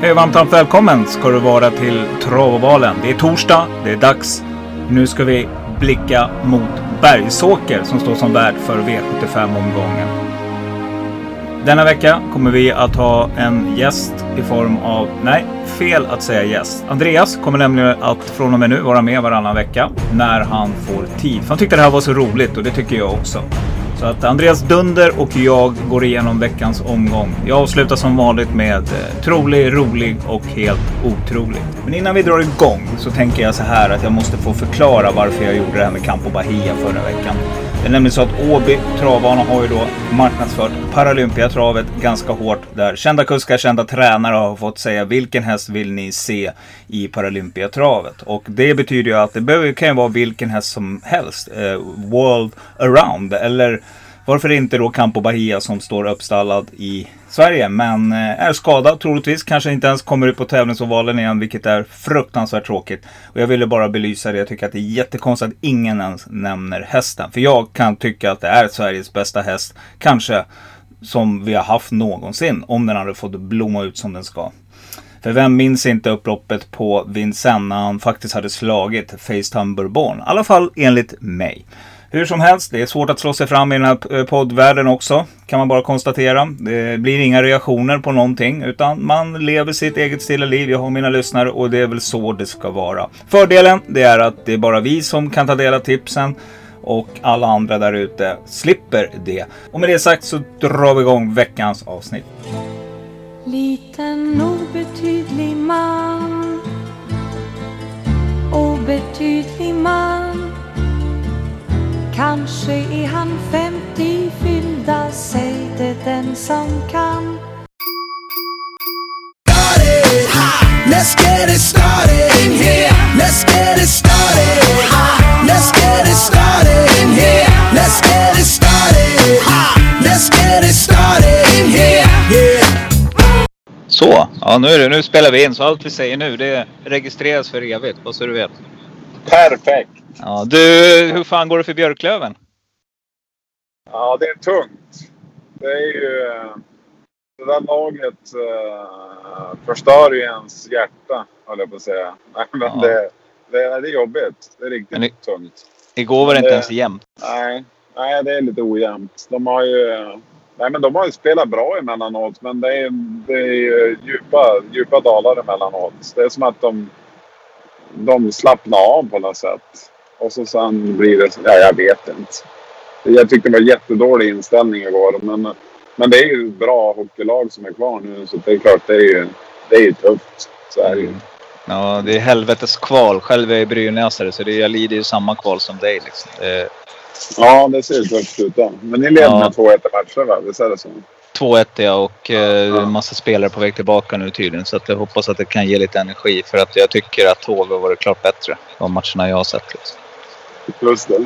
Hej varmt, varmt välkommen ska du vara till Travovalen. Det är torsdag, det är dags. Nu ska vi blicka mot Bergsåker som står som värd för V75-omgången. Denna vecka kommer vi att ha en gäst i form av, nej, fel att säga gäst. Andreas kommer nämligen att från och med nu vara med varannan vecka när han får tid. Han tyckte det här var så roligt och det tycker jag också. Så att Andreas Dunder och jag går igenom veckans omgång. Jag avslutar som vanligt med eh, trolig, rolig och helt otrolig. Men innan vi drar igång så tänker jag så här att jag måste få förklara varför jag gjorde det här med Campo Bahia förra veckan. Det är nämligen så att Åby travbana har ju då marknadsfört Paralympiatravet ganska hårt. Där kända kuskar, kända tränare har fått säga vilken häst vill ni se i Paralympiatravet. Och det betyder ju att det kan ju vara vilken häst som helst. Eh, world around. Eller varför inte då Campo Bahia som står uppstallad i Sverige. Men eh, är skadad troligtvis. Kanske inte ens kommer ut på tävlingsovalen igen. Vilket är fruktansvärt tråkigt. Och jag ville bara belysa det. Jag tycker att det är jättekonstigt att ingen ens nämner hästen. För jag kan tycka att det är Sveriges bästa häst. Kanske som vi har haft någonsin. Om den hade fått blomma ut som den ska. För vem minns inte upploppet på Vincennes när han faktiskt hade slagit Facetime Bourbon? I alla fall enligt mig. Hur som helst, det är svårt att slå sig fram i den här eh, poddvärlden också. Kan man bara konstatera. Det blir inga reaktioner på någonting. Utan man lever sitt eget stilla liv. Jag har mina lyssnare och det är väl så det ska vara. Fördelen, det är att det är bara vi som kan ta del av tipsen. Och alla andra där ute slipper det. Och med det sagt så drar vi igång veckans avsnitt. Liten obetydlig man Obetydlig man Kanske är han femtio fyllda, säg det den som kan. Let's get it started in here. Let's get it started. Let's get it started in here. Let's get it started. Let's get it started in here. Yeah. Så, ja nu, är det, nu spelar vi in. Så allt vi säger nu det registreras för evigt. Bara så du vet. Perfekt. Ja, du, hur fan går det för Björklöven? Ja, det är tungt. Det är ju... eh, Det där laget uh, förstör ju ens hjärta, höll jag på att säga. Nej, men Ja. det, det, det är jobbigt. Det är riktigt det- tungt. Igår var det inte Det- ens jämnt. Nej, nej, det är lite ojämnt. De har ju... Nej, men de har ju spelat bra emellanåt, men det är, det är ju djupa, djupa dalar emellanåt. Det är som att de, de slappnar av på något sätt. Och så sen blir det... Ja, jag vet inte. Jag tyckte det var jättedålig inställning igår, men, men det är ju bra hockeylag som är kvar nu, så det är klart, det är ju, det är ju tufft. Så är det ju. Ja, det är helvetes kval. Själv är jag brynäsare så det, jag lider ju samma kval som dig. Liksom. Det, Ja, det ser tufft ut. då. Men ni leder Ja. med 2-1 i matcher, va? Visst är det så? 2-1 ja och eh, massa spelare på väg tillbaka nu tydligen. Så att jag hoppas att det kan ge lite energi. För att jag tycker att HV har varit klart bättre. De matcherna jag har sett. Liksom. Just det.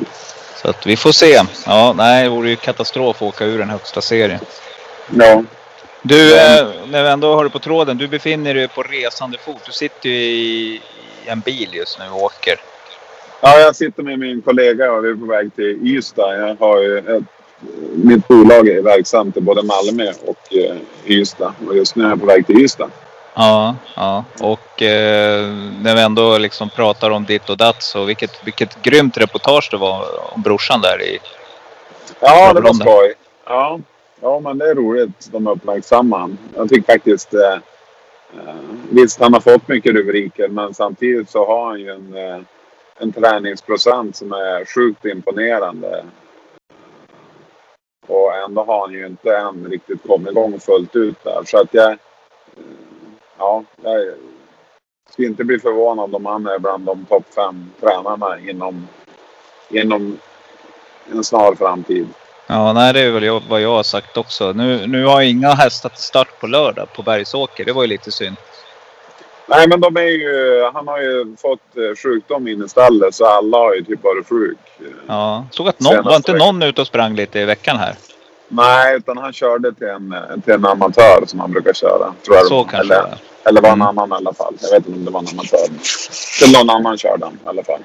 Så att vi får se. Ja, nej, det vore ju katastrof att åka ur den högsta serien. Ja. Du, eh, när vi ändå har du på tråden. Du befinner dig på resande fot. Du sitter ju i, i en bil just nu och åker. Ja, jag sitter med min kollega och vi är på väg till Ystad. Jag har ju ett, mitt bolag är verksamt i både Malmö och eh, Ystad. Och just nu är jag på väg till Ystad. Ja, ja. Och eh, när vi ändå liksom pratar om ditt och datt så vilket, vilket grymt reportage det var om brorsan där i... Ja, det var skoj. Ja. ja, men det är roligt. De uppmärksammar. Jag tycker faktiskt... Eh, eh, visst, han har fått mycket rubriker, men samtidigt så har han ju en, eh, en träningsprocent som är sjukt imponerande. Och ändå har han ju inte än riktigt kommit igång fullt ut där. Så att jag... Ja, jag skulle inte bli förvånad om han är bland de topp fem tränarna inom, inom en snar framtid. Ja, nej det är väl vad jag har sagt också. Nu, nu har jag inga hästar till start på lördag på Bergsåker. Det var ju lite synd. Nej, men de är ju... Han har ju fått eh, sjukdom in i stallet så alla har ju typ varit sjuk. Ja, såg att någon, var inte någon ute och sprang lite i veckan här? Nej, utan han körde till en, eh, till en amatör som han brukar köra. Tror jag. Så kanske eller, eller var en Mm. annan i alla fall. Jag vet inte om det var en amatör. Till någon annan körde han i alla fall.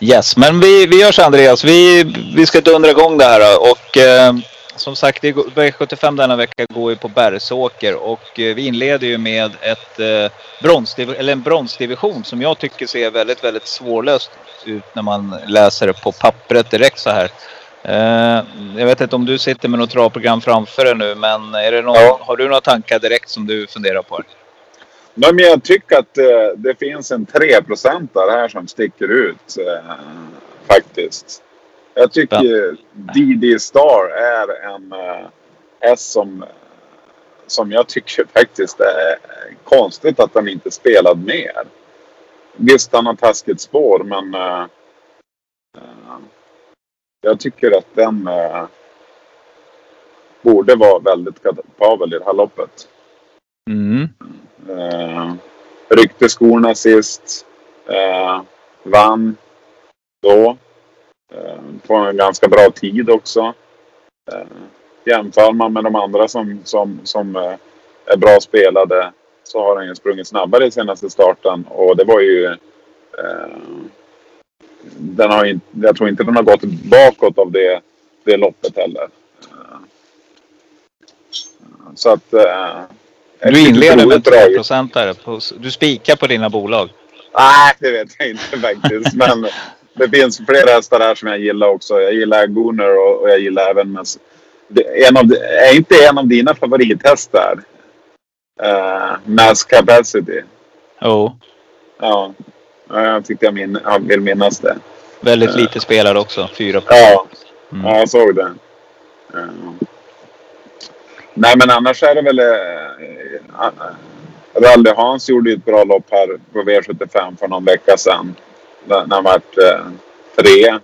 Yes, men vi, vi gör så Andreas. Vi, vi ska dundra igång det här och eh, som sagt, V75 denna vecka går ju på Bergsåker och eh, vi inleder ju med ett, eh, bronsdiv eller en bronsdivision som jag tycker ser väldigt, väldigt svårlöst ut när man läser det på pappret direkt så här. Eh, jag vet inte om du sitter med något travprogram framför dig nu, men är det någon, ja. har du några tankar direkt som du funderar på? Nej, men jag tycker att eh, det finns en 3% här som sticker ut eh, faktiskt. Jag tycker. DD Star är en eh, häst som, som jag tycker faktiskt är konstigt att den inte spelad mer. Visst, han har taskigt spår, men uh, uh, jag tycker att den borde vara väldigt kapabel i det här loppet. Mm. Uh, ryckte skorna sist. Uh, vann då. Uh, på en ganska bra tid också. Uh, jämför man med de andra som, som, som uh, är bra spelade så har han ju sprungit snabbare i senaste starten och det var ju... den har jag tror inte den har gått bakåt av det, det loppet heller. så att du inleder med 2 procentare. Du spikar på dina bolag. Nej, det vet jag inte faktiskt. Men det finns flera hästar här som jag gillar också. Jag gillar Gooner och, och jag gillar även... Men en av, är inte en av dina favorithästar uh, Mass Capacity? Jo. Oh. Ja. Jag tyckte jag, min, jag vill minnas det. Väldigt uh, lite spelad också. 4 Ja. Mm. ja, jag såg det. Uh, Nej, men annars är det väl... Äh, Rally Hans gjorde ett bra lopp här på V75 för någon vecka sedan. När han vart äh, tre. Äh,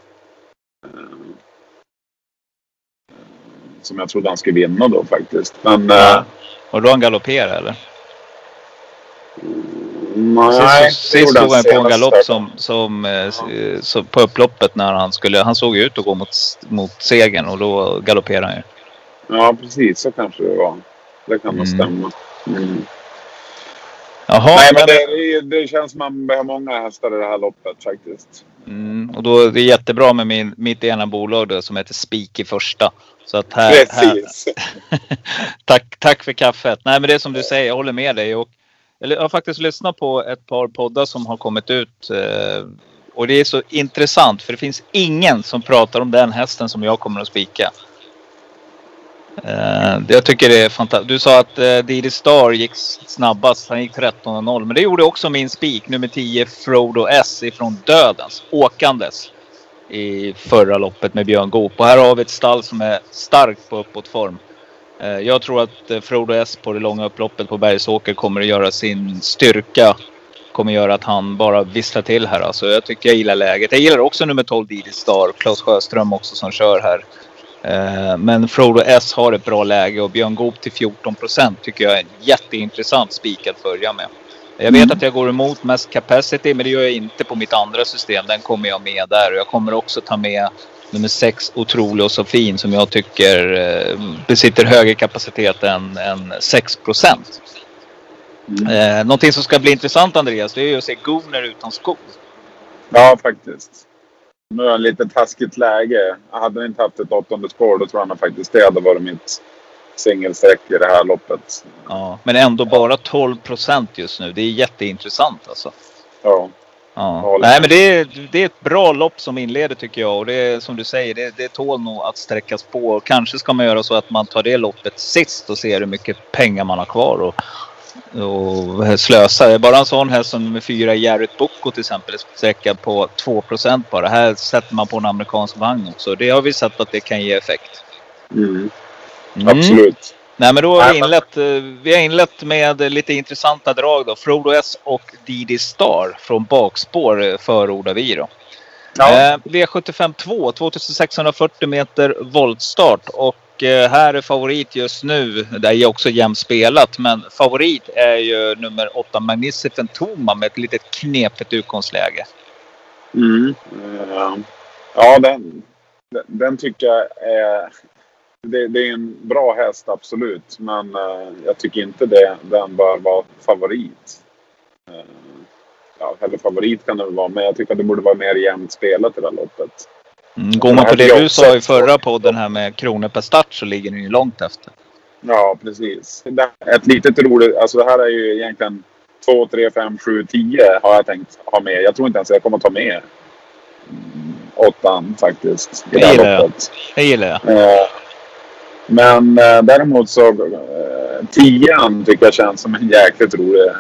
som jag trodde han skulle vinna då faktiskt. Men... Ja. Och då han galopperade eller? Nej, sist, sist han på en galopp som, som, ja. som, på upploppet när han skulle... Han såg ut att gå mot, mot segern och då galopperade han ju. Ja, precis. Så kanske det var. Det kan nog mm. stämma. Mm. Jaha, Nej, men, det, det, känns som man behöver många hästar i det här loppet faktiskt. Mm, och då är det jättebra med min, mitt ena bolag då, som heter Spik i första. Så att här, Precis. Här, tack, tack för kaffet. Nej, men det är som du säger, jag håller med dig. Och, eller, jag har faktiskt lyssnat på ett par poddar som har kommit ut. Eh, och det är så intressant för det finns ingen som pratar om den hästen som jag kommer att spika. Eh, jag tycker det är fantastiskt. Du sa att eh, Didi Star gick snabbast. Han gick 13.00. Men det gjorde också min spik, nummer 10, Frodo S ifrån Dödens. Åkandes. I förra loppet med Björn Goop. Och här har vi ett stall som är starkt på uppåtform. Eh, jag tror att eh, Frodo S på det långa upploppet på Bergsåker kommer att göra sin styrka. Kommer göra att han bara visslar till här. Alltså, jag tycker jag gillar läget. Jag gillar också nummer 12 Didi Star. Claes Sjöström också som kör här. Eh, men Frodo S har ett bra läge och Björn Goop till 14 procent tycker jag är en jätteintressant spik att följa med. Jag vet mm. att jag går emot mest capacity, men det gör jag inte på mitt andra system. Den kommer jag med där och jag kommer också ta med nummer 6, Otrolig och så fin, som jag tycker eh, besitter högre kapacitet än, än 6 procent. Mm. Eh, någonting som ska bli intressant Andreas, det är ju att se Govner utan skor. Ja, faktiskt. Nu är han lite taskigt läge. Hade han inte haft ett åttonde spår då tror jag faktiskt det hade varit mitt singelsträck i det här loppet. Ja, men ändå bara 12 procent just nu. Det är jätteintressant alltså. Ja. ja. Nej, men det är, det är ett bra lopp som inleder tycker jag. Och det är som du säger, det, det tål nog att sträckas på. Kanske ska man göra så att man tar det loppet sist och ser hur mycket pengar man har kvar. Och och slösa. Bara en sån häst som nummer fyra, Jarrett Bocco till exempel, sträcka på 2 bara. Här sätter man på en amerikansk vagn också. Det har vi sett att det kan ge effekt. Mm. Mm. Absolut. Nej, men då har vi inlett, eh, vi har inlett med lite intressanta drag då. Frodo S och Didi Star från bakspår eh, förordar vi då. Ja. Eh, V75 2, 2640 meter voltstart och Eh, här är favorit just nu, det är också jämnt spelat, men favorit är ju nummer 8 Magnificent Toma med ett litet knepigt utgångsläge. Mm. Eh, ja, den, den tycker jag är... Det, det, är en bra häst, absolut. Men eh, jag tycker inte det, den bör vara favorit. Ja, eller favorit kan den väl vara, men jag tycker att det borde vara mer jämnt spelat i det här loppet. Mm, går man på det du sa i förra podden här med kronor per start så ligger ni ju långt efter. Ja, precis. Ett litet roligt... Alltså det här är ju egentligen 2, 3, 5, 7, 10 har jag tänkt ha med. Jag tror inte ens jag kommer ta med mm, åttan faktiskt. Det gillar jag. Det gillar jag. Eh, men eh, däremot så eh, tian tycker jag känns som en jäkligt rolig,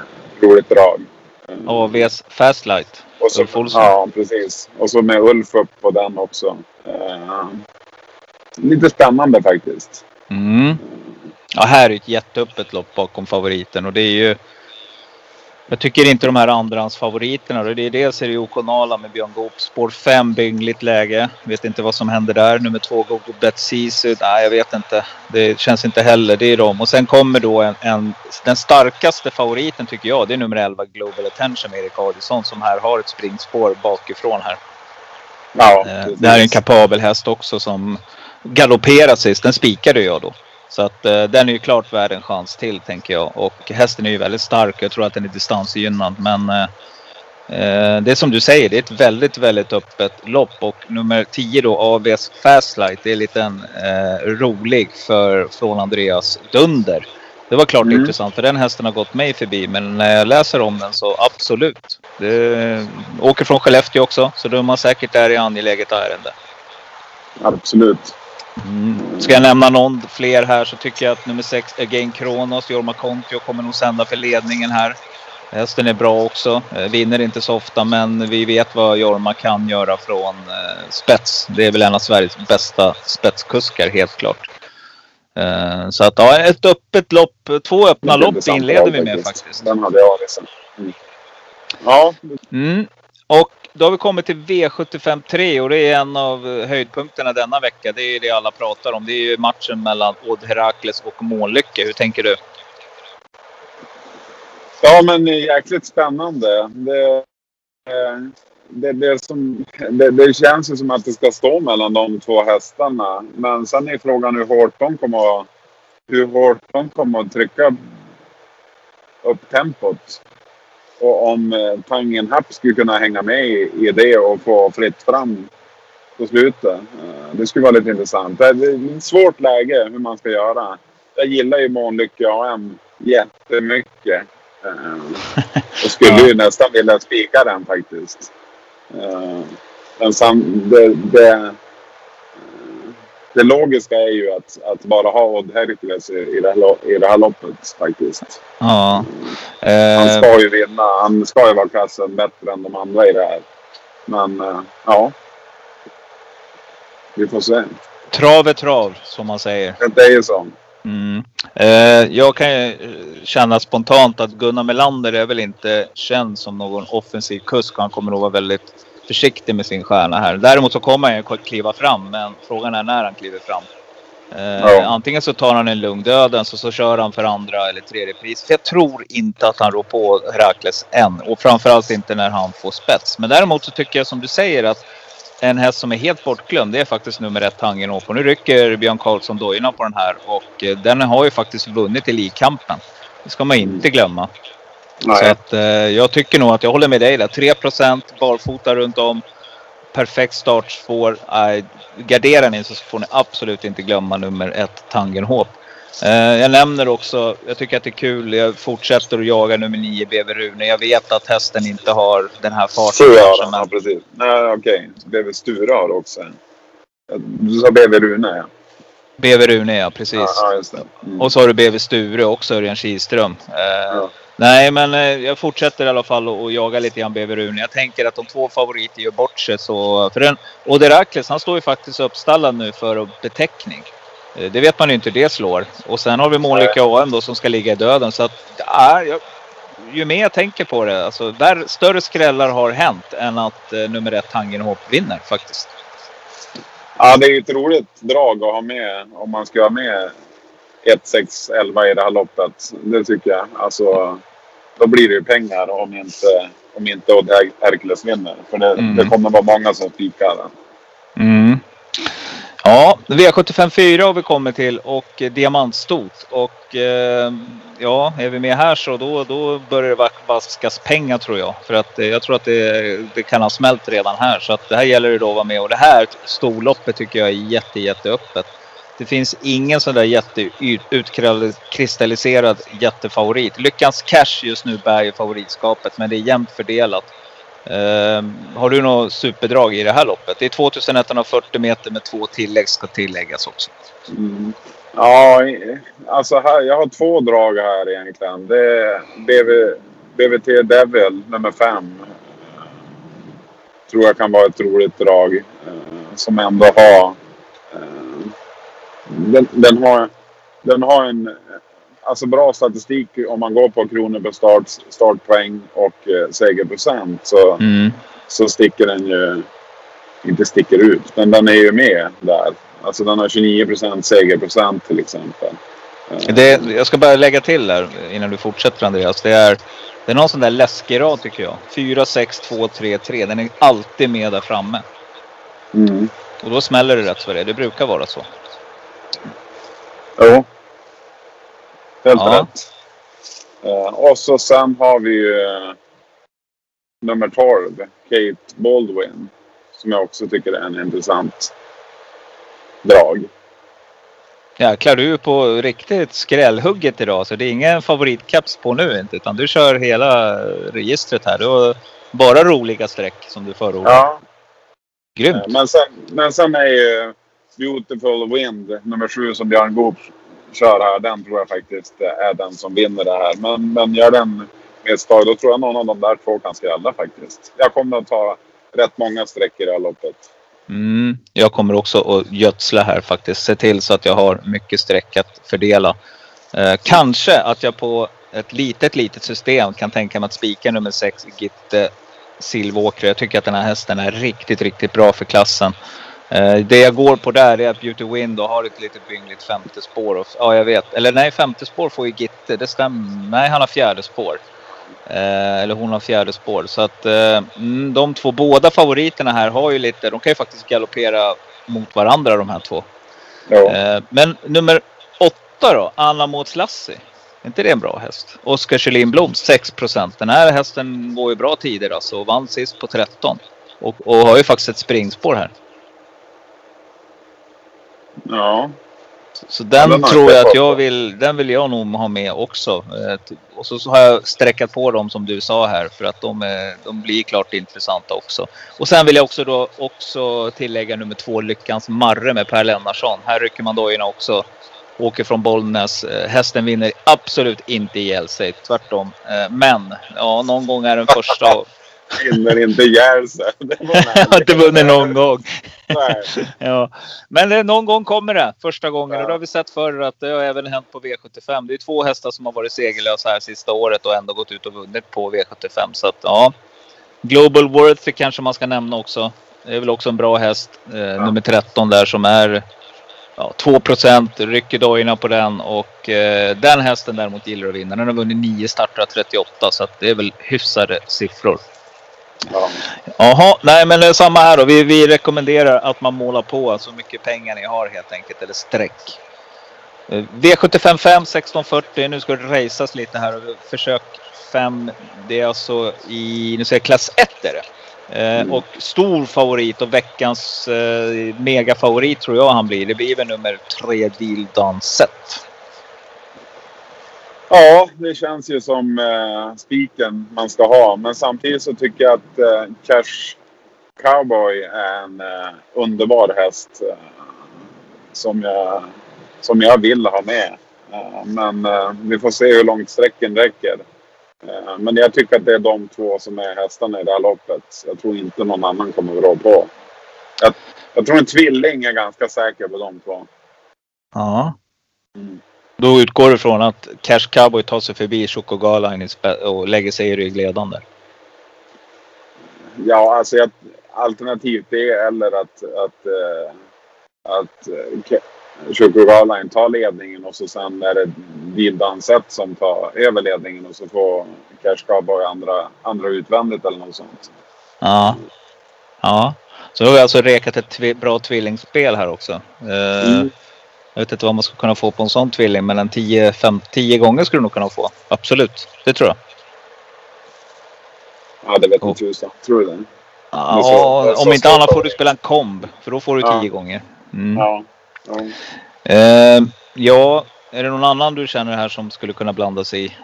roligt drag. AVs Fastlight. Och så, Ulf Olsson. Ja, precis. Och så med Ulf upp på den också. Uh, lite spännande faktiskt. Mm. Ja, här är ett jätteöppet lopp bakom favoriten och det är ju jag tycker inte de här andrahandsfavoriterna. Det är dels är det OK Nala med Björn Goop. Spår 5, byngligt läge. Vet inte vad som händer där. Nummer 2, Gogo Bet Sisu. Nej, jag vet inte. Det känns inte heller. Det är de. Och sen kommer då en, en, den starkaste favoriten tycker jag. Det är nummer 11, Global Attention med Erik Adielsson som här har ett springspår bakifrån här. Ja, eh, det här är en kapabel häst också som galopperar sist. Den spikade jag då. Så att eh, den är ju klart värd en chans till tänker jag. Och hästen är ju väldigt stark. Jag tror att den är distansgynnad. Men eh, eh, det är som du säger, det är ett väldigt, väldigt öppet lopp. Och nummer 10 då, AVs Fastlight, det är lite eh, rolig för, från Andreas Dunder. Det var klart mm. intressant för den hästen har gått mig förbi. Men när jag läser om den så absolut. Det, åker från Skellefteå också. Så då är man säkert där i angeläget ärende. Absolut. Mm. Ska jag nämna någon fler här så tycker jag att nummer 6, Again Kronos, Jorma Kontio kommer nog sända för ledningen här. Hästen är bra också. Eh, vinner inte så ofta men vi vet vad Jorma kan göra från eh, spets. Det är väl en av Sveriges bästa spetskuskar helt klart. Eh, så att ja, ett öppet lopp, två öppna lopp inleder vi med faktiskt. Den hade jag liksom. Ja. Mm. Och då har vi kommit till V75 3 och det är en av höjdpunkterna denna vecka. Det är det alla pratar om. Det är ju matchen mellan Odd Herakles och Månlycke. Hur tänker du? Ja, men jäkligt spännande. Det, eh, det, det, som, det, det känns ju som att det ska stå mellan de två hästarna. Men sen är frågan hur hårt de kommer att, hur hårt de kommer att trycka upp tempot. Och om eh, Tangen Happ skulle kunna hänga med i, det och få fritt fram på slutet. Eh, det skulle vara lite intressant. Det är ett svårt läge hur man ska göra. Jag gillar ju Månlycke AM jättemycket. Eh, och skulle ju nästan vilja spika den faktiskt. Eh, men sam, det, det, det logiska är ju att, att bara ha Odd Hercules i, i, det här, i det här loppet faktiskt. Ja. Han ska ju vinna. Han ska ju vara klassen bättre än de andra i det här. Men uh, ja. Vi får se. Trav är trav, som man säger. Det är ju så. Mm. Eh, jag kan ju känna spontant att Gunnar Melander är väl inte känd som någon offensiv kusk. Han kommer nog vara väldigt försiktig med sin stjärna här. Däremot så kommer han ju kliva fram, men frågan är när han kliver fram. Eh, ja. Antingen så tar han en lugn dödens och så kör han för andra eller tredje pris. För jag tror inte att han rår på Herakles än. Och framförallt inte när han får spets. Men däremot så tycker jag som du säger att en häst som är helt bortglömd, det är faktiskt nummer ett Tangenhop. Och nu rycker Björn Karlsson dojorna på den här och eh, den har ju faktiskt vunnit i ligkampen. Det ska man inte glömma. Nej. Så att, eh, jag tycker nog att jag håller med dig där. 3% barfota runt om. Perfekt startspår. Eh, garderar ni så får ni absolut inte glömma nummer ett Tangenhop. Eh, jag nämner också, jag tycker att det är kul, jag fortsätter att jaga nummer 9 BV Rune. Jag vet att hästen inte har den här farten. Sture har ja, precis. Nej, okej. Okay. BV Sture har också. Du sa BV Rune ja. BV Rune ja, precis. Ja, mm. Och så har du BV Sture också, Örjan Kihlström. Eh, ja. Nej, men eh, jag fortsätter i alla fall att jaga lite grann Rune. Jag tänker att de två favoriter gör bort sig. Så, för den, och Derakles, han står ju faktiskt uppstallad nu för beteckning. Eh, det vet man ju inte hur det slår. Och sen har vi Månlycke AM då som ska ligga i döden. Så att, ja, jag, ju mer jag tänker på det, alltså där större skrällar har hänt än att eh, nummer ett Tangenhop vinner faktiskt. Ja, det är ju ett roligt drag att ha med om man ska ha med 1, 6, 11 i det här loppet. Det tycker jag. Alltså, då blir det ju pengar om inte, om inte Odd Hercules vinner. För det, mm. det kommer vara många som spikar den. Mm. Ja, V75 4 har vi kommit till och diamantstot. Och eh, ja, är vi med här så då, då börjar det vaskas pengar tror jag. För att eh, jag tror att det, det kan ha smält redan här. Så att det här gäller det då att vara med. Och det här storloppet tycker jag är jätte, jätteöppet. Det finns ingen sån där jätteutkristalliserad jättefavorit. Lyckans Cash just nu bär ju favoritskapet men det är jämnt fördelat. Um, har du något superdrag i det här loppet? Det är 2140 meter med två tillägg ska tilläggas också. Mm. Ja, alltså här, jag har två drag här egentligen. Det är BV, BVT Devil nummer fem. Tror jag kan vara ett roligt drag. Eh, som ändå har... Eh, den, den, har den har en alltså bra statistik om man går på kronor per start, startpoäng och eh, segerprocent så, mm. så sticker den ju inte sticker ut. Men den är ju med där. Alltså den har 29 procent segerprocent till exempel. Eh. Det, jag ska bara lägga till där innan du fortsätter Andreas. Det är, det är någon sån där läskig rad tycker jag. 4, 6, 2, 3, 3. Den är alltid med där framme. Mm. Och då smäller det rätt för det. Det brukar vara så. Jo. Helt ja. rätt. Uh, och så sen har vi ju uh, nummer 12, Kate Baldwin. Som jag också tycker är en intressant drag. Jäklar, du är på riktigt skrällhugget idag. Så det är ingen favoritcaps på nu inte. Utan du kör hela registret här. Du har bara roliga streck som du förordar. Ja. Grymt. Eh, men sen, men sen är ju Beautiful Wind nummer sju som Björn Goop kör här, den tror jag faktiskt är den som vinner det här. Men, men gör den misstag, då tror jag någon av de där två kan skrälla faktiskt. Jag kommer att ta rätt många streck i det här loppet. Mm, jag kommer också att gödsla här faktiskt. Se till så att jag har mycket streck att fördela. Eh, kanske att jag på ett litet, litet system kan tänka mig att spika nummer 6, Gitte Silvåkra. Jag tycker att den här hästen är riktigt, riktigt bra för klassen. Eh, det jag går på där är att Beauty Wind har ett litet byngligt femte spår. ja, jag vet. Eller nej, femte spår får ju Gitte. Det stämmer. Nej, han har fjärde spår. Eh, eller hon har fjärde spår. Så att eh, mm, de två, båda favoriterna här har ju lite, de kan ju faktiskt galoppera mot varandra de här två. Ja. Eh, men nummer åtta då, Anna Mårts Lassie. Är inte det en bra häst? Oskar Kjellin Blom 6 Den här hästen går ju bra tider alltså och vann sist på 13. Och, och har ju faktiskt ett springspår här. Ja. Så den, den tror jag att jag vill, den vill jag nog ha med också. Eh, och så, har jag sträckat på dem som du sa här för att de, är, de blir klart intressanta också. Och sen vill jag också då också tillägga nummer två Lyckans Marre med Per Lennarsson. Här rycker man dojorna också. Åker från Bollnäs. Eh, hästen vinner absolut inte ihjäl sig, tvärtom. Eh, men ja, någon gång är den första vinner inte ihjäl sig. Det har inte vunnit någon gång. ja. Men det, någon gång kommer det första gången. Ja. Och det har vi sett förr att det har även hänt på V75. Det är två hästar som har varit segerlösa här sista året och ändå gått ut och vunnit på V75. Så att ja. Global Worth kanske man ska nämna också. Det är väl också en bra häst. Eh, ja. Nummer 13 där som är ja, 2 rycker dojorna på den och eh, den hästen däremot gillar att vinna. Den har vunnit 9 starter 38 så att det är väl hyfsade siffror. Ja. Jaha, nej men samma här då. Vi, vi rekommenderar att man målar på så mycket pengar ni har helt enkelt, eller streck. V75 5 1640. Nu ska det raceas lite här. Försök 5. Det är alltså i, nu säger jag klass 1 är det. Eh, mm. Och stor favorit och veckans eh, megafavorit tror jag han blir. Det blir väl nummer 3 Deal Danset. Ja, det känns ju som eh, spiken man ska ha. Men samtidigt så tycker jag att eh, Cash Cowboy är en eh, underbar häst. Eh, som, jag, som jag vill ha med. Eh, men eh, vi får se hur långt sträcken räcker. Eh, men jag tycker att det är de två som är hästarna i det här loppet. Jag tror inte någon annan kommer rå på. Jag, jag tror en tvilling är ganska säker på de två. Ja. Mm. Då utgår du från att Cash Cowboy tar sig förbi Choco Gala och lägger sig i ryggledande? Ja, alltså jag, alternativt det eller att, att, uh, att uh, Choco Gala tar ledningen och så sen är det Dildansett som tar över ledningen och så får Cash Cowboy andra, andra utvändigt eller något sånt. Ja. Ja. Så då har vi alltså rekat ett tvi bra tvillingspel här också. Eh, Mm. Jag vet inte vad man ska kunna få på en sån tvilling. Mellan 10-10 gånger skulle du nog kunna få. Absolut, det tror jag. Ja, det vet Oh. tusan. Tror du det? Ja, så- om så inte annat får du spela en komb. För då får du Ja. 10 gånger. Mm. Ja. ja. Eh, ja, är det någon annan du känner här som skulle kunna blanda sig i?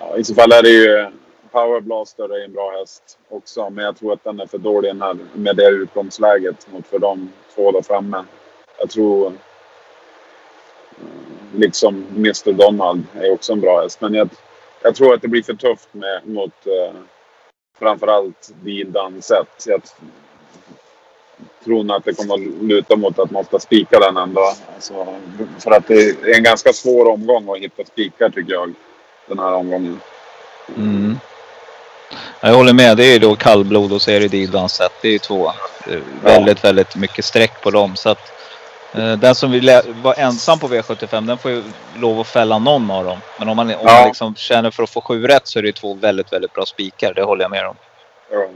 Ja, I så fall är det ju Power Blaster är en bra häst också. Men jag tror att den är för dålig den här, med det utgångsläget mot för de två där framme. Jag tror eh, liksom Mr Donald är också en bra häst. Men jag, jag tror att det blir för tufft med, mot eh, framförallt Dean Dunsett. Jag tror nog att det kommer att luta mot att man ska spika den ändå. Alltså, för att det är en ganska svår omgång att hitta spikar tycker jag. Den här omgången. Mm. Jag håller med. Det är ju då kallblod och så är det Didvansett. Det är ju två eh, väldigt, väldigt mycket streck på dem. Så att, den som vill vara ensam på V75 den får ju lov att fälla någon av dem. Men om man, om man liksom känner för att få sju rätt så är det ju två väldigt, väldigt bra spikar. Det håller jag med om. Ja.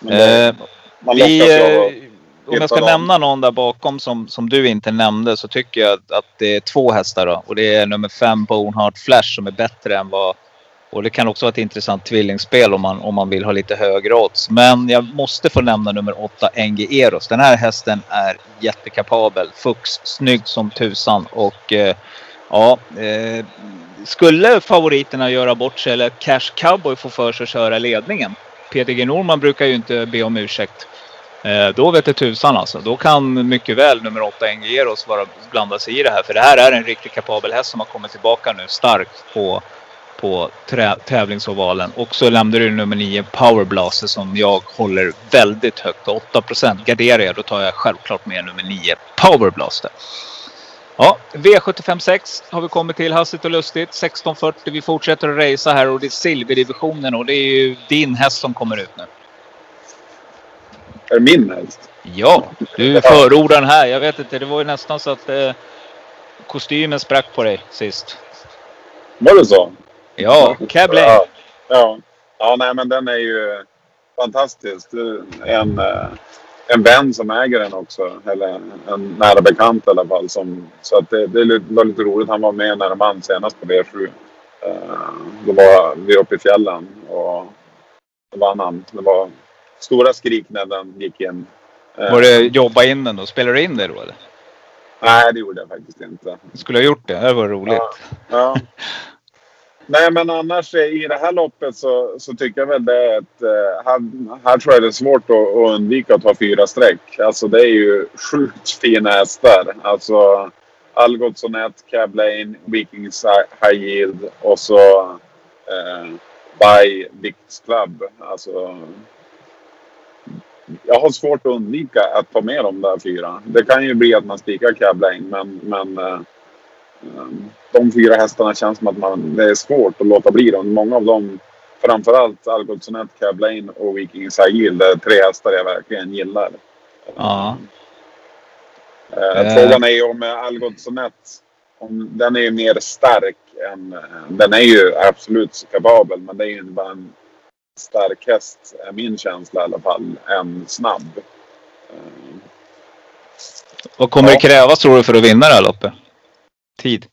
Det, Eh, man vi, eh, om jag ska dem. nämna någon där bakom som, som du inte nämnde så tycker jag att, att det är två hästar då. Och det är nummer fem Boneheart Flash som är bättre än vad... Och det kan också vara ett intressant tvillingspel om man, om man vill ha lite högre odds. Men jag måste få nämna nummer åtta NG Eros. Den här hästen är jättekapabel. Fux, snygg som tusan och eh, ja... Eh, skulle favoriterna göra bort sig eller Cash Cowboy få för sig att köra ledningen. Peter G Norman brukar ju inte be om ursäkt. Eh, då vet det tusan alltså. Då kan mycket väl nummer 8 Engeros vara blanda sig i det här. För det här är en riktigt kapabel häst som har kommit tillbaka nu starkt på, på tävlingsovalen. Och så lämnar du nummer 9 Power Blaster som jag håller väldigt högt. 8 Garderar jag då tar jag självklart med nummer 9 Power Blaster. Ja, V756 har vi kommit till hastigt och lustigt. 1640. Vi fortsätter att racea här och det är silverdivisionen och det är ju din häst som kommer ut nu. Är det min häst? Ja, du förordar den här. Jag vet inte, det var ju nästan så att eh, kostymen sprack på dig sist. Var det så? Ja, Cablain. Ja. ja. Ja, nej men den är ju fantastisk. En, eh, en vän som äger den också. Eller en nära bekant i alla fall. Som, så att det, det var lite roligt. Han var med när de vann senast på V7. Eh, Då var vi uppe i fjällen och då vann han. Det var stora skrik när den gick in. Eh, Var det jobba in den då? Spelar du in det då eller? Nej, det gjorde jag faktiskt inte. Skulle ha gjort det. Det var roligt. Ja. Ja. Nej, men annars i det här loppet så, så tycker jag väl det är ett... Eh, här, här tror jag det är svårt att, att undvika att ta fyra streck. Alltså det är ju sjukt fina hästar. Alltså Algots Sonett, Lane, Vikings High Yield och så eh, By Vicks Club. Alltså, jag har svårt att undvika att ta med de där fyra. Det kan ju bli att man spikar Cablain men, men eh, de fyra hästarna känns som att man, det är svårt att låta bli dem. Många av dem, framförallt Algotssonet, Cablain och Viking Sagil, det är tre hästar jag verkligen gillar. Ja. Eh, Eh. Frågan är ju om eh, Algotssonet, om den är ju mer stark än... eh, Den är ju absolut kapabel, men det är ju bara en stark häst, är min känsla i alla fall, än snabb. Eh, Vad kommer Ja. det krävas tror du för att vinna det här loppet? Tid?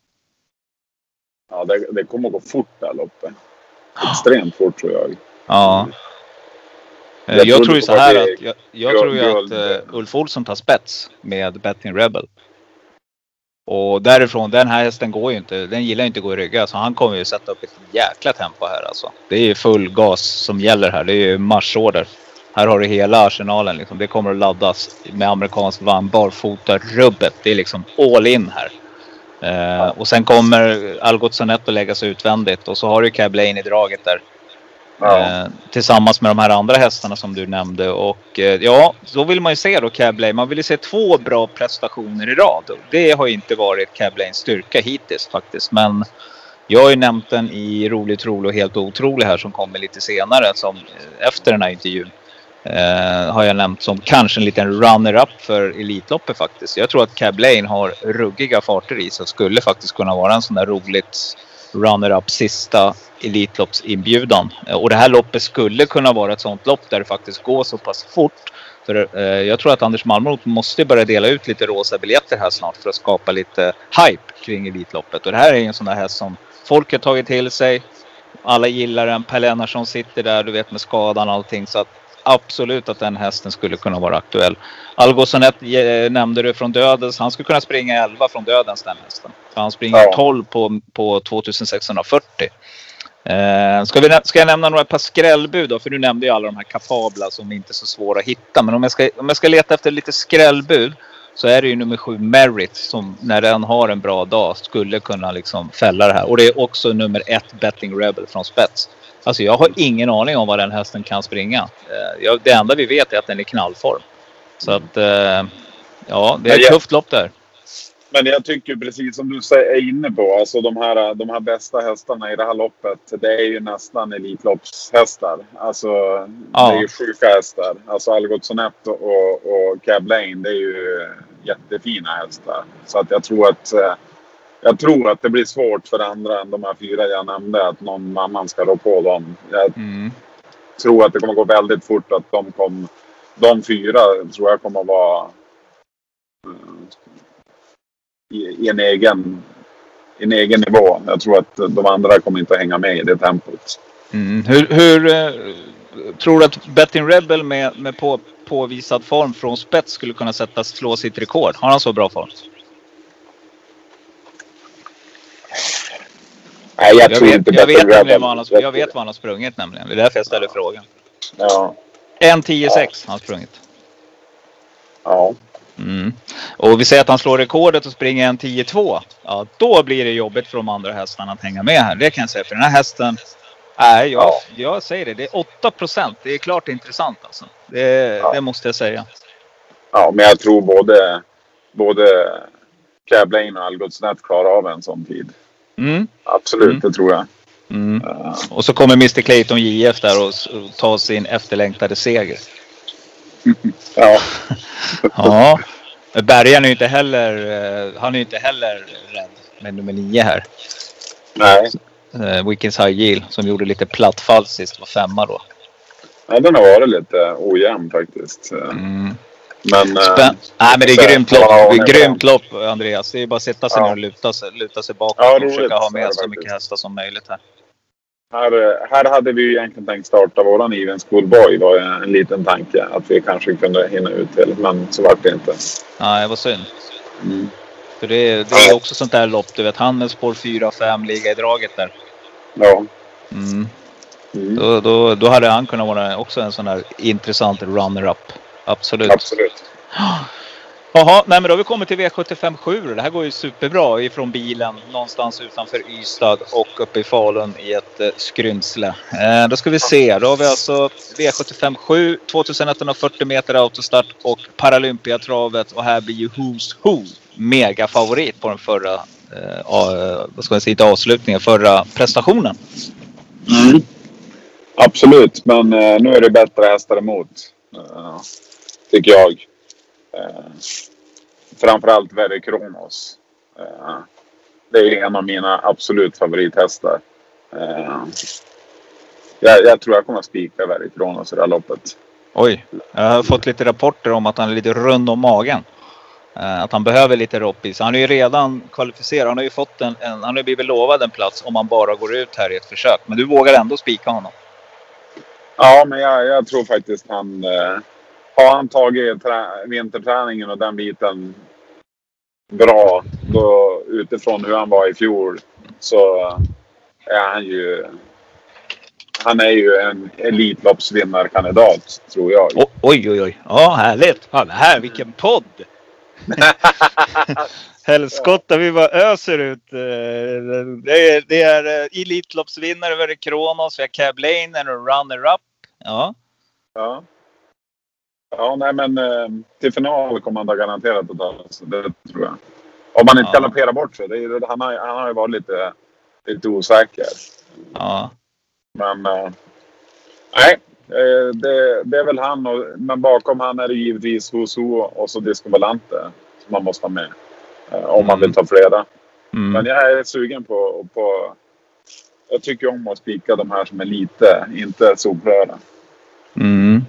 Ja, det, det kommer att gå fort det här loppet. Extremt fort tror jag. Ja. Jag Jag, tror ju så här att jag, jag tror ju att uh, Ulf Olsson tar spets med Betting Rebel. Och därifrån, den här hästen går ju inte. Den gillar inte att gå i ryggar. Så han kommer ju sätta upp ett jäkla tempo här alltså. Det är ju full gas som gäller här. Det är ju marschorder. Här har du hela arsenalen liksom. Det kommer att laddas med amerikansk vagn, barfota, rubbet. Det är liksom all in här. Eh, och sen kommer Algot Sonett att läggas utvändigt och så har du Cablain i draget där. Ja. Eh, tillsammans med de här andra hästarna som du nämnde. Och eh, ja, då vill man ju se då Cablain. Man vill ju se två bra prestationer i rad. Och Det har inte varit Cablains styrka hittills faktiskt. Men jag har ju nämnt den i Rolig, trolig och helt otrolig här som kommer lite senare. Som, eh, efter den här intervjun. Eh, har jag nämnt som kanske en liten runner-up för Elitloppet faktiskt. Jag tror att Cab Lane har ruggiga farter i sig och skulle faktiskt kunna vara en sån där roligt runner-up sista Elitloppsinbjudan. Eh, och det här loppet skulle kunna vara ett sånt lopp där det faktiskt går så pass fort. För eh, jag tror att Anders Malmroth måste börja dela ut lite rosa biljetter här snart för att skapa lite hype kring Elitloppet. Och det här är en sån där häst som folk har tagit till sig. Alla gillar den. Per Lennartsson sitter där, du vet med skadan och allting. Så att absolut att den hästen skulle kunna vara aktuell. Algosonet eh, nämnde du från Dödens. Han skulle kunna springa 11 från Dödens den hästen. För han springer Ja. 12 på, på 2640. Eh, ska, vi, ska jag nämna några par skrällbud då? För du nämnde ju alla de här kapabla som inte är så svåra att hitta. Men om jag, ska, om jag ska leta efter lite skrällbud så är det ju nummer sju Merit som när den har en bra dag skulle kunna liksom fälla det här. Och det är också nummer ett Betting Rebel från spets. Alltså jag har ingen aning om vad den hästen kan springa. Eh, det enda vi vet är att den är i knallform. Så att eh, ja, det är ett tufft lopp där. Men jag tycker precis som du säger, är inne på, alltså de här, de här bästa hästarna i det här loppet, det är ju nästan Elitloppshästar. Alltså Ja. det är ju sjuka hästar. Alltså Algot Sonett och, och Cab Lane, det är ju jättefina hästar. Så att jag tror att eh, jag tror att det blir svårt för andra än de här fyra jag nämnde, att någon mamman ska rå på dem. Jag Mm. tror att det kommer gå väldigt fort att de kom, de fyra tror jag kommer vara eh, i, i en egen i en egen nivå. Jag tror att de andra kommer inte att hänga med i det tempot. Mm. Hur, hur eh, tror du att Betting Rebel med, med på, påvisad form från spets skulle kunna sätta, slå sitt rekord? Har han så bra form? Nej, jag, Jag tror vet, inte jag, vet han jag vet vad han har sprungit nämligen. Det är därför jag ställer frågan. Ja, 1.10,6 har han sprungit. ja. Mm. Och vi säger att han slår rekordet och springer 1.10,2. Ja, då blir det jobbigt för de andra hästarna att hänga med här. Det kan jag säga. För den här hästen. Nej, jag, Ja. jag säger det. Det är 8 procent. Det är klart intressant alltså. Det, Ja. det måste jag säga. ja, men jag tror både, både Cab Lane och Algot Snett klarar av en sån tid. Mm. Absolut, Mm. det tror jag. Mm. Eh, Och så kommer Mr Clayton JF där och, tar sin efterlängtade seger. ja, Ja. Men Bergaren är ju inte heller, eh, han är ju inte heller rädd med nummer nio här. nej. Eh, Wickens High Yield som gjorde lite platt fall sist, var femma då. Ja, den har varit lite ojämn faktiskt. Mm. Men... eh, Spän- Nej men det är grymt lopp. grymt lopp Andreas. Det är bara att sätta sig Ja. ner och luta sig, luta sig bakåt Ja, och försöka ha med så mycket hästar som möjligt här. Här, här hade vi ju egentligen tänkt starta våran Even Schoolboy. var en liten tanke att vi kanske kunde hinna ut till. Men så vart det inte. Nej, det var synd. Mm. För det, är- det är också sånt där lopp. Du vet, han med spår 4 5 ligga i draget där. Ja. Mm. Mm. Då, då, då hade han kunnat vara också en sån där intressant runner-up. Absolut. Absolut. Jaha, nej men då har vi kommit till V75 7. Det här går ju superbra ifrån bilen någonstans utanför Ystad och uppe i Falun i ett eh, skrymsle. Eh, då ska vi se. Då har vi alltså V75 7, 2140 meter autostart och Paralympiatravet. Och här blir ju Who's Who megafavorit på den förra, eh, vad ska jag säga, inte avslutningen, förra prestationen. Mm. Absolut, men eh, nu är det bättre hästar emot. Eh, tycker jag. Eh, framförallt Verre Kronos. Eh, det är en av mina absolut favorithästar. Eh, jag, jag tror jag kommer att spika Verre Kronos i det här loppet. Oj, jag har fått lite rapporter om att han är lite rund om magen. Eh, Att han behöver lite roppis. Han är ju redan kvalificerad. Han har ju fått en, en, han har blivit lovad en plats om han bara går ut här i ett försök. Men du vågar ändå spika honom. Ja, men jag, jag tror faktiskt han... Eh, har han tagit trä, vinterträningen och den biten bra då, utifrån hur han var i fjol så är han ju... Han är ju en Elitloppsvinnarkandidat, tror jag. O- oj, oj, oj. Ja, härligt. Ja, det här, vilken podd! Helskotta, vi bara öser ut. eh, Det är, det är eh, Elitloppsvinnare, Verre Kronos, vi har Cab Lane, en runner-up. Ja. Ja. Ja, nej men eh, till final kommer han garanterat att ta sig. Det tror jag. Om han inte Ja. galopperar bort sig. Är, han, har, han har ju varit lite, lite osäker. ja. Men eh, nej, eh, det, det är väl han. Och, men bakom han är det givetvis Husu och så Disco Valante som man måste ha med. Om man Mm. vill ta flera. Mm. Men jag är sugen på, på jag tycker om att spika de här som är lite, inte solröda. Mm.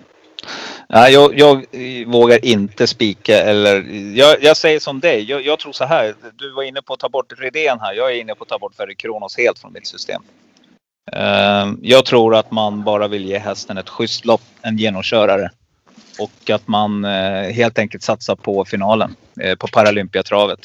Nej, jag, jag eh, vågar inte spika eller jag, jag säger som dig. Jag, jag, tror så här. Du var inne på att ta bort Redén här. Jag är inne på att ta bort Ferry Kronos helt från mitt system. Uh, jag tror att man bara vill ge hästen ett schysst lopp, en genomkörare. Och att man uh, helt enkelt satsar på finalen, uh, på Paralympiatravet.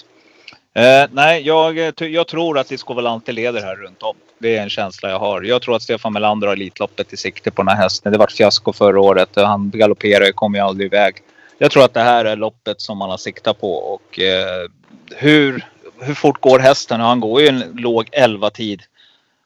Eh, nej, jag, jag tror att Disco Volante leder här runt om. Det är en känsla jag har. Jag tror att Stefan Melander har Elitloppet i sikte på den här hästen. Det var fiasko förra året. Han galopperade och kom ju aldrig iväg. Jag tror att det här är loppet som man har siktat på. Och eh, hur, hur fort går hästen? Han går ju en låg 11 tid.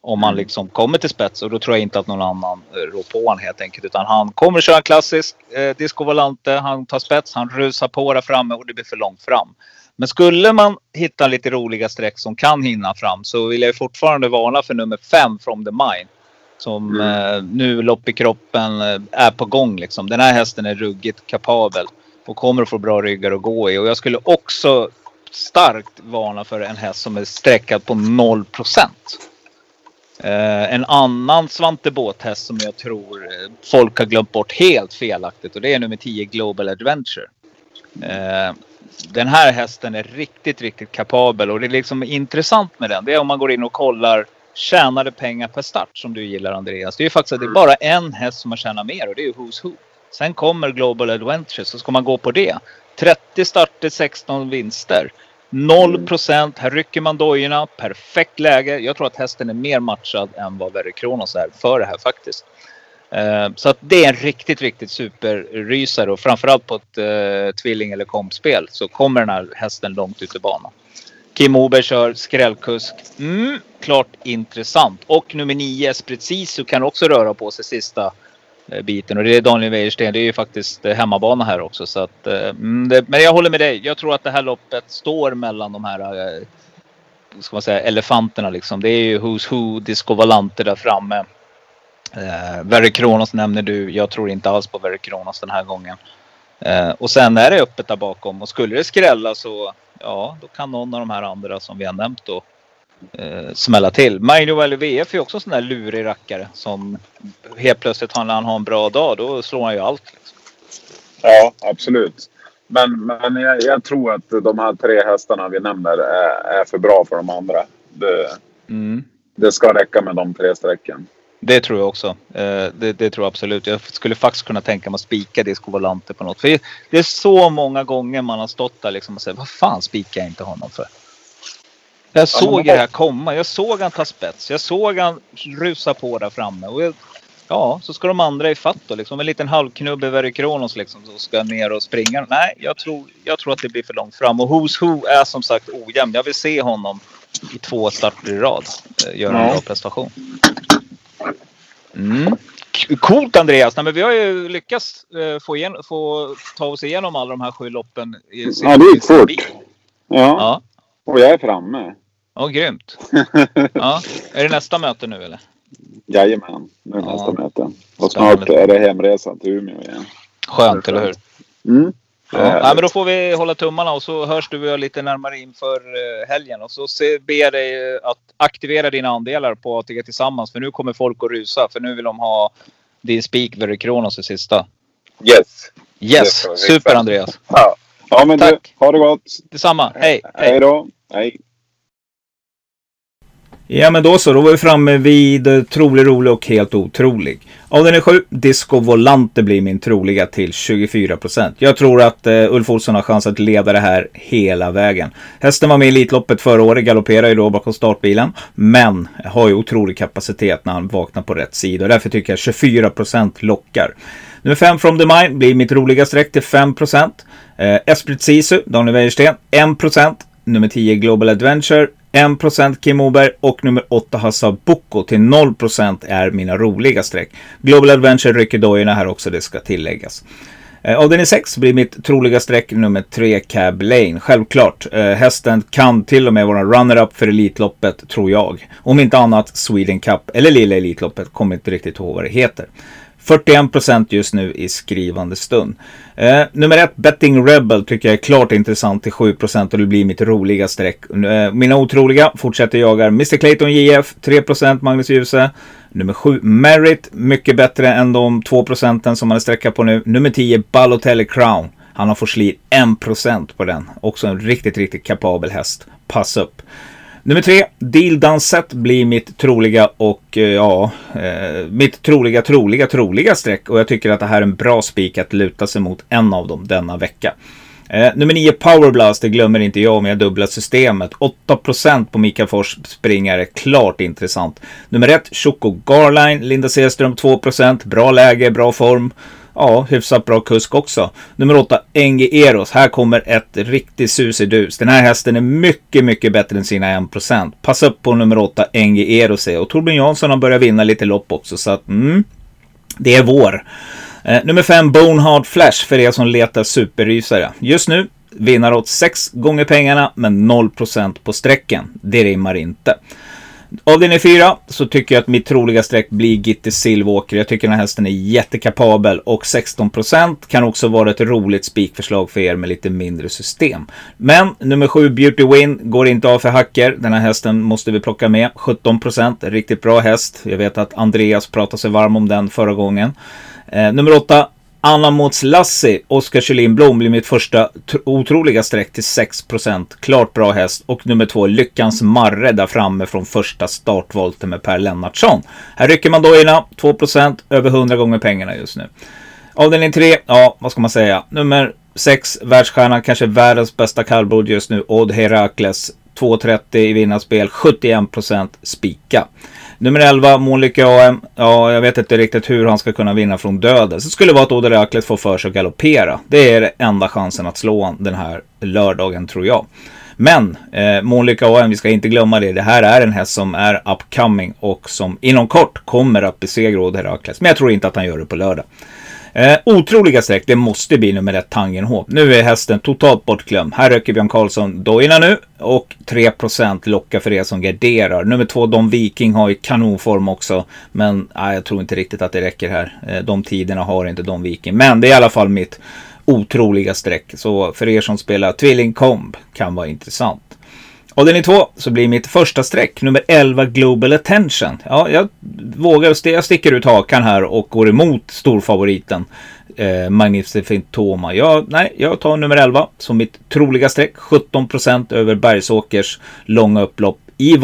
Om man liksom kommer till spets och då tror jag inte att någon annan eh, rår på honom helt enkelt. Utan han kommer köra klassisk eh, Disco Volante. Han tar spets, han rusar på där framme och det blir för långt fram. Men skulle man hitta lite roliga streck som kan hinna fram så vill jag fortfarande varna för nummer fem from the mine. Som mm. eh, nu lopp i kroppen eh, är på gång liksom. Den här hästen är ruggigt kapabel och kommer att få bra ryggar att gå i. Och jag skulle också starkt varna för en häst som är sträckad på 0 Eh, en annan Svante Båthäst som jag tror eh, folk har glömt bort helt felaktigt och det är nummer 10 Global Adventure. Eh, den här hästen är riktigt, riktigt kapabel och det är liksom intressant med den. Det är om man går in och kollar tjänade pengar per start som du gillar Andreas. Det är ju faktiskt att det är bara en häst som har tjänat mer och det är ju Who's Who. Sen kommer Global Adventure så ska man gå på det. 30 starter, 16 vinster. 0 procent. Här rycker man dojorna. Perfekt läge. Jag tror att hästen är mer matchad än vad Verre Kronos är för det här faktiskt. Eh, så att det är en riktigt, riktigt superrysare och framförallt på ett uh, tvilling eller kompspel så kommer den här hästen långt ut i banan. Kim Oberg kör skrällkusk. Mm, klart intressant. Och nummer 9 Esprit Sisu kan också röra på sig sista uh, biten och det är Daniel Wäjersten. Det är ju faktiskt hemmabana här också så att. Mm, det, men jag håller med dig. Jag tror att det här loppet står mellan de här. Ska man säga elefanterna liksom. Det är ju Who's Who, Disco Valante där framme. Eh, Very Kronos nämner du. Jag tror inte alls på Very Kronos den här gången. Eh, och sen är det öppet där bakom och skulle det skrälla så ja, då kan någon av de här andra som vi har nämnt då eh, smälla till. Maino Valley VF är också en sån där lurig rackare som helt plötsligt när han har en bra dag då slår han ju allt. Liksom. Ja, absolut. Men, men jag, jag, tror att de här tre hästarna vi nämner är, är för bra för de andra. Det, mm. det ska räcka med de tre strecken. Det tror jag också. Eh, det, det, tror jag absolut. Jag skulle faktiskt kunna tänka mig att spika Disco Volante på något. För det är så många gånger man har stått där liksom och sagt vad fan spikar jag inte honom för? Jag såg det här komma. Jag såg han ta spets. Jag såg han rusa på där framme. Och jag, ja, så ska de andra i fatt då. Liksom en liten halvknubb över Kronos liksom. Så ska ner och springa. Nej, jag tror, jag tror att det blir för långt fram. Och Who's Who är som sagt ojämn. Jag vill se honom i två starter i rad eh, göra en bra prestation. Mm. Coolt Andreas! Nej, men vi har ju lyckats eh, få, igen, få ta oss igenom alla de här sju loppen. I ja, det gick fort. Ja. ja. Och jag är framme. Ja, grymt. ja. Är det nästa möte nu eller? Jajamän, nu är ja. nästa möte. Och snart är det hemresa till Umeå igen. Skönt, eller hur? Mm. Ja. ja. men då får vi hålla tummarna och så hörs du och jag lite närmare inför eh, helgen. Och så ber jag dig att aktivera dina andelar på ATG Tillsammans. För nu kommer folk att rusa. För nu vill de ha din spik Verry Kronos i sista. Yes. Yes. Super Andreas. Ja. ja men Tack. Du, ha det gott. Detsamma. Hej. Hej då. Hej. Ja men då så, då var vi framme vid eh, trolig, rolig och helt otrolig. Av den är sju, Disco Volante blir min troliga till 24%. Jag tror att eh, Ulf Olsson har chans att leda det här hela vägen. Hästen var med i Elitloppet förra året, galopperar ju då bakom startbilen. Men har ju otrolig kapacitet när han vaknar på rätt sida. Och därför tycker jag 24% lockar. Nummer 5 From the Mind blir mitt roliga streck till 5%. Eh, Esprit Sisu, Daniel Wäjersten, 1%. Nummer 10 Global Adventure 1% Kim Moberg och nummer 8 Hassa Boko till 0% är mina roliga streck. Global Adventure rycker dojorna här också, det ska tilläggas. Eh, Avdelning 6 blir mitt troliga streck nummer 3 Cab Lane. Självklart, eh, hästen kan till och med vara runner-up för Elitloppet, tror jag. Om inte annat Sweden Cup eller Lilla Elitloppet, kommer inte riktigt ihåg vad det heter. 41% just nu i skrivande stund. Eh, nummer ett, Betting Rebel, tycker jag är klart intressant till 7% och det blir mitt roliga streck. Eh, mina otroliga fortsätter jagar Mr Clayton JF, 3% Magnus Djuse. Nummer 7, Merit, mycket bättre än de 2% som man är sträcka på nu. Nummer 10, Balotelli Crown. Han har fått sli 1% på den. Också en riktigt, riktigt kapabel häst. Pass upp. Nummer tre, Deal Done Set blir mitt troliga och eh, ja, eh, mitt troliga, troliga, troliga streck. Och jag tycker att det här är en bra spik att luta sig mot en av dem denna vecka. Eh, nummer 9 Powerblast, det glömmer inte jag om jag dubblar systemet. 8% på Mikael Fors springare, klart intressant. Nummer 1 Choco Garline, Linda Sehlström, 2%, bra läge, bra form. Ja, hyfsat bra kusk också. Nummer 8, Engi Eros. Här kommer ett riktigt susidus. Den här hästen är mycket, mycket bättre än sina 1%. Passa upp på nummer 8, Engi Eros. Och Torbjörn Jansson har börjat vinna lite lopp också. Så att, mm, det är vår. Eh, nummer 5, Bonehard Flash för er som letar superrysare. Just nu vinner åt 6 gånger pengarna men 0% på strecken. Det rimmar inte. Avdelning 4 så tycker jag att mitt troliga streck blir Gitte Silvåker. Jag tycker den här hästen är jättekapabel och 16% kan också vara ett roligt spikförslag för er med lite mindre system. Men nummer 7 Beauty Win går inte av för hacker. Den här hästen måste vi plocka med. 17% riktigt bra häst. Jag vet att Andreas pratade sig varm om den förra gången. Eh, nummer 8 Anna Måns Lassi, Oskar Kjellin Blom blir mitt första otroliga streck till 6%. Klart bra häst. Och nummer två, Lyckans Marre där framme från första startvolten med Per Lennartsson. Här rycker man dojorna, 2%, över 100 gånger pengarna just nu. Avdelning 3, ja vad ska man säga. Nummer 6, världsstjärnan, kanske världens bästa kallblod just nu, Odd Herakles. 2,30 i vinnarspel, 71% spika. Nummer 11, Månlykke AM. Ja, jag vet inte riktigt hur han ska kunna vinna från döden. Så skulle vara att Oderaklet får för sig att galoppera. Det är enda chansen att slå honom den här lördagen tror jag. Men eh, Månlykke AM, vi ska inte glömma det. Det här är en häst som är upcoming och som inom kort kommer att besegra Odd Men jag tror inte att han gör det på lördag. Eh, otroliga streck, det måste bli nummer ett Tangenhop. Nu är hästen totalt bortglömd. Här röker Björn Karlsson dojorna nu och 3% lockar för er som garderar. Nummer två Don Viking har ju kanonform också. Men nej, jag tror inte riktigt att det räcker här. Eh, de tiderna har inte Don Viking. Men det är i alla fall mitt otroliga streck. Så för er som spelar Tvilling Comb kan vara intressant. Och den är två så blir mitt första streck nummer 11 Global Attention. Ja, jag vågar, jag sticker ut hakan här och går emot storfavoriten eh, Magnificent Toma. Jag, nej, jag tar nummer 11 som mitt troliga streck. 17% över Bergsåkers långa upplopp i,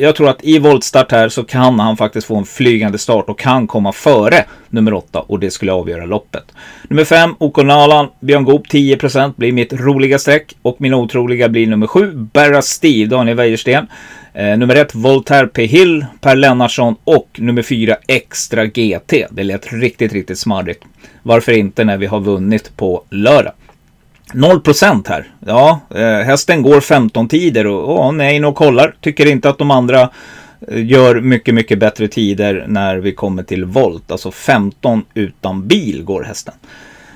jag tror att i voltstart här så kan han faktiskt få en flygande start och kan komma före nummer 8 och det skulle avgöra loppet. Nummer 5, Okonalan, Björn Goop 10% blir mitt roliga streck och min otroliga blir nummer 7, Berra Steve, Daniel Wäjersten. Eh, nummer 1, Voltaire P. Hill, Per Lennartsson och nummer 4, Extra GT. Det lät riktigt, riktigt smarrigt. Varför inte när vi har vunnit på lördag? 0 procent här. Ja, eh, hästen går 15 tider och oh, nej, och kollar. Tycker inte att de andra eh, gör mycket, mycket bättre tider när vi kommer till volt. Alltså 15 utan bil går hästen.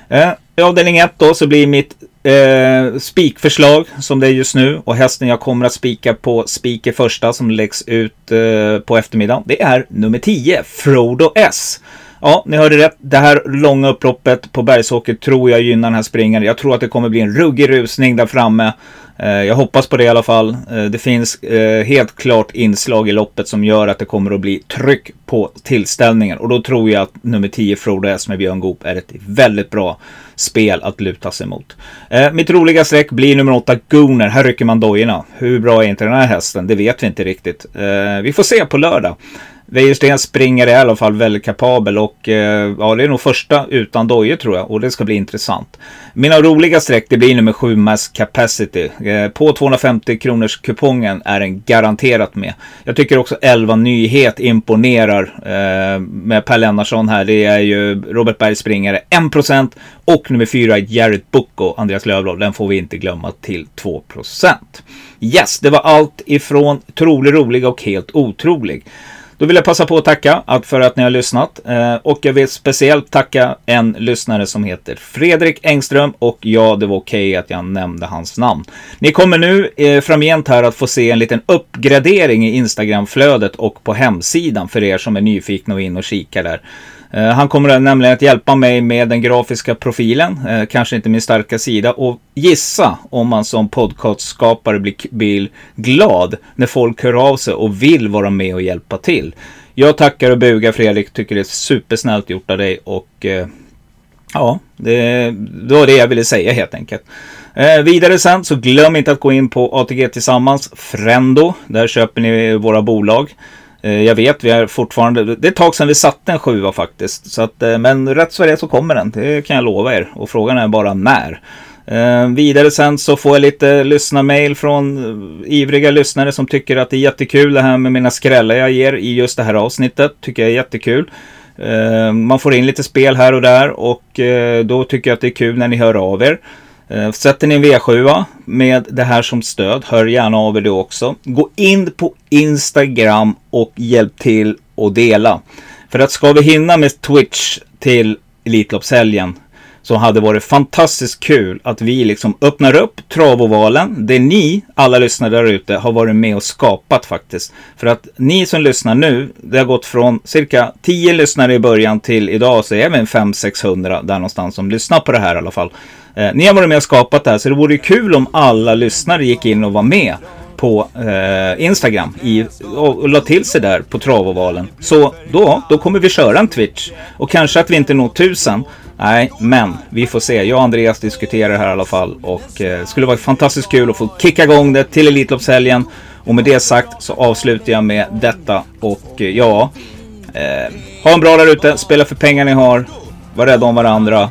Eh, I avdelning 1 då så blir mitt eh, spikförslag som det är just nu och hästen jag kommer att spika på spiker första som läggs ut eh, på eftermiddagen. Det är nummer 10, Frodo S. Ja, ni hörde rätt. Det här långa upploppet på Bergsåker tror jag gynnar den här springaren. Jag tror att det kommer bli en ruggig rusning där framme. Eh, jag hoppas på det i alla fall. Eh, det finns eh, helt klart inslag i loppet som gör att det kommer att bli tryck på tillställningen. Och då tror jag att nummer 10 Frodo S med Björn Goop är ett väldigt bra spel att luta sig mot. Mitt roliga streck blir nummer 8 Gooner. Här rycker man dojorna. Hur bra är inte den här hästen? Det vet vi inte riktigt. Vi får se på lördag. Wäjersten springer i alla fall väldigt kapabel och eh, ja, det är nog första utan dojor tror jag och det ska bli intressant. Mina roliga streck det blir nummer 7 Mass Capacity. Eh, på 250 kronors kupongen är den garanterat med. Jag tycker också 11 Nyhet imponerar eh, med Per Lennarsson här. Det är ju Robert Berg springare 1% och nummer 4 Jared Bucco, Andreas Lövblad. Den får vi inte glömma till 2%. Yes, det var allt ifrån trolig, rolig och helt otrolig. Då vill jag passa på att tacka för att ni har lyssnat. Eh, och jag vill speciellt tacka en lyssnare som heter Fredrik Engström. Och ja, det var okej okay att jag nämnde hans namn. Ni kommer nu eh, framgent här att få se en liten uppgradering i Instagramflödet och på hemsidan för er som är nyfikna och in och kika där. Eh, han kommer nämligen att hjälpa mig med den grafiska profilen, eh, kanske inte min starka sida, och gissa om man som podcastskapare blir, blir glad när folk hör av sig och vill vara med och hjälpa till. Jag tackar och bugar Fredrik, tycker det är supersnällt gjort av dig och eh, ja, det, det var det jag ville säga helt enkelt. Eh, vidare sen så glöm inte att gå in på ATG Tillsammans, Frendo. Där köper ni våra bolag. Eh, jag vet, vi är fortfarande, det är ett tag sedan vi satte en sjua faktiskt. Så att, eh, men rätt så är det så kommer den, det kan jag lova er. Och frågan är bara när. Eh, vidare sen så får jag lite lyssnarmail från eh, ivriga lyssnare som tycker att det är jättekul det här med mina skrällar jag ger i just det här avsnittet. Tycker jag är jättekul. Eh, man får in lite spel här och där och eh, då tycker jag att det är kul när ni hör av er. Eh, sätter ni en V7 med det här som stöd, hör gärna av er då också. Gå in på Instagram och hjälp till och dela. För att ska vi hinna med Twitch till Elitloppshelgen så hade varit fantastiskt kul att vi liksom öppnar upp travovalen. Det ni, alla lyssnare där ute, har varit med och skapat faktiskt. För att ni som lyssnar nu, det har gått från cirka 10 lyssnare i början till idag så är vi en 500-600 där någonstans som lyssnar på det här i alla fall. Eh, ni har varit med och skapat det här så det vore kul om alla lyssnare gick in och var med på eh, Instagram i, och, och la till sig där på travovalen. Så då, då kommer vi köra en Twitch. Och kanske att vi inte når tusen. Nej, men vi får se. Jag och Andreas diskuterar det här i alla fall och eh, skulle vara fantastiskt kul att få kicka igång det till Elitloppshelgen. Och med det sagt så avslutar jag med detta och eh, ja, eh, ha en bra där ute, spela för pengar ni har, var rädda om varandra,